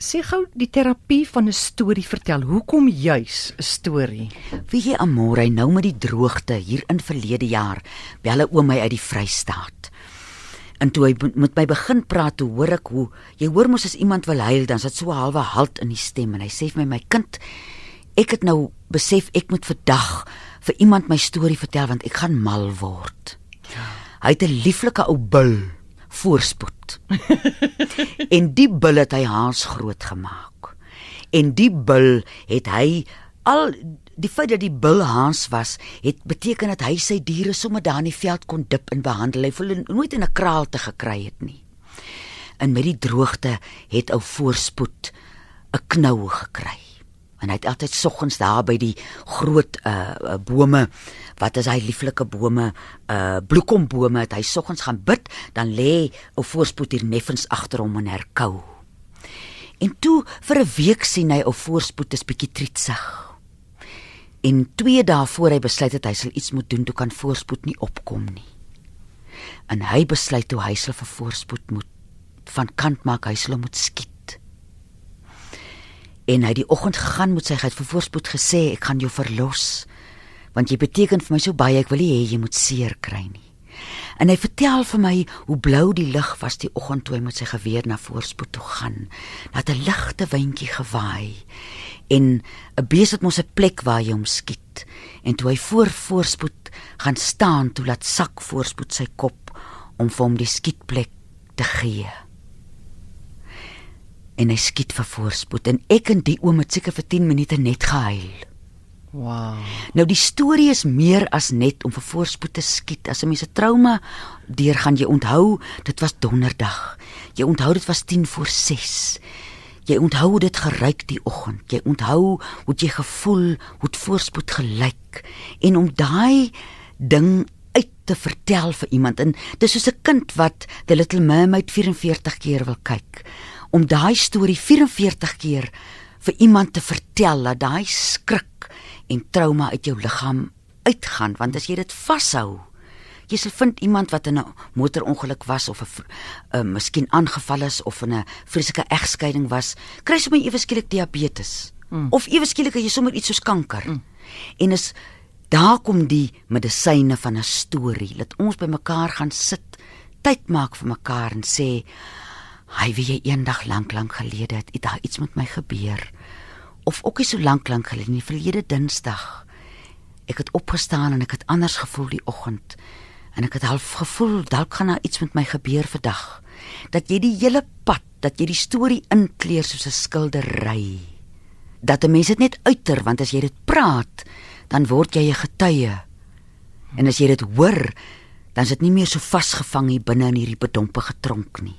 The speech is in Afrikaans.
Sê gou die terapie van 'n storie vertel. Hoekom juis 'n storie? Wie jy Amore nou met die droogte hier in verlede jaar bel 'n oom my uit die Vrystaat. En toe hy met my begin praat, toe hoor ek hoe jy hoor mos as iemand wil huil, dan sit so 'n halwe halt in die stem en hy sê vir my my kind, ek het nou besef ek moet vandag vir iemand my storie vertel want ek gaan mal word. Hy het 'n lieflike ou bil voorspoed. en die bil het hy haas groot gemaak. En die bil het hy al die feit dat die bil haas was, het beteken dat hy sy diere sommer daar in die veld kon dip en behandel. Hy voel nooit in 'n kraal te gekry het nie. En met die droogte het ou voorspoed 'n knou gekry. En hy het altyd soggens daar by die groot uh bome wat is hy lieflike bome uh bloekombome het hy soggens gaan bid dan lê ou voorspoed hier neffens agter hom en herkou. En toe vir 'n week sien hy ou voorspoed is bietjie trietsig. En 2 dae voor hy besluit het hy sal iets moet doen, toe kan voorspoed nie opkom nie. En hy besluit toe hy sal vir voorspoed moet van kant maak, hy sal moet skiet. En hy die oggend gegaan met sy geit vir voorspoed gesê ek gaan jou verlos want jy beteken vir my so baie ek wil nie hê jy moet seer kry nie. En hy vertel vir my hoe blou die lug was die oggend toe hy met sy geweer na voorspoed toe gaan. Dat 'n ligte windjie gewaai en 'n bees het mos 'n plek waar hy hom skiet. En toe hy voor voorspoed gaan staan, toe laat sak voorspoed sy kop om vir hom die skietplek te gee. En hy skiet vir voorspoed en ek en die oom het seker vir 10 minute net gehuil. Wow. Nou die storie is meer as net om vir voorspoed te skiet. As 'n mens 'n trauma deur gaan jy onthou, dit was donderdag. Jy onthou dit was 10 voor 6. Jy onthou dit geryk die oggend. Jy onthou hoe jy gevoel, hoe voorspoed gelyk en om daai ding uit te vertel vir iemand en dis soos 'n kind wat The Little Mermaid 44 keer wil kyk. Om daai storie 44 keer vir iemand te vertel dat daai skrik en trauma uit jou liggaam uitgaan want as jy dit vashou jy sal vind iemand wat in 'n motorongeluk was of 'n uh, miskien aangeval is of in 'n vreeslike egskeiding was kry sommer ewe skielik diabetes mm. of ewe skielik jy sommer iets soos kanker mm. en is daar kom die medisyne van 'n storie dat ons by mekaar gaan sit tyd maak vir mekaar en sê hy wie jy eendag lank lank gelede het daar iets met my gebeur of ook nie so lank lank gelede nie, verlede Dinsdag. Ek het opgestaan en ek het anders gevoel die oggend. En ek het half gevoel dalk gaan daar iets met my gebeur vandag. Dat jy die hele pad, dat jy die storie inkleer soos 'n skildery. Dat 'n mens dit net uiter want as jy dit praat, dan word jy 'n getuie. En as jy dit hoor, dan is dit nie meer so vasgevang hier binne in hierdie bedompige tronk nie.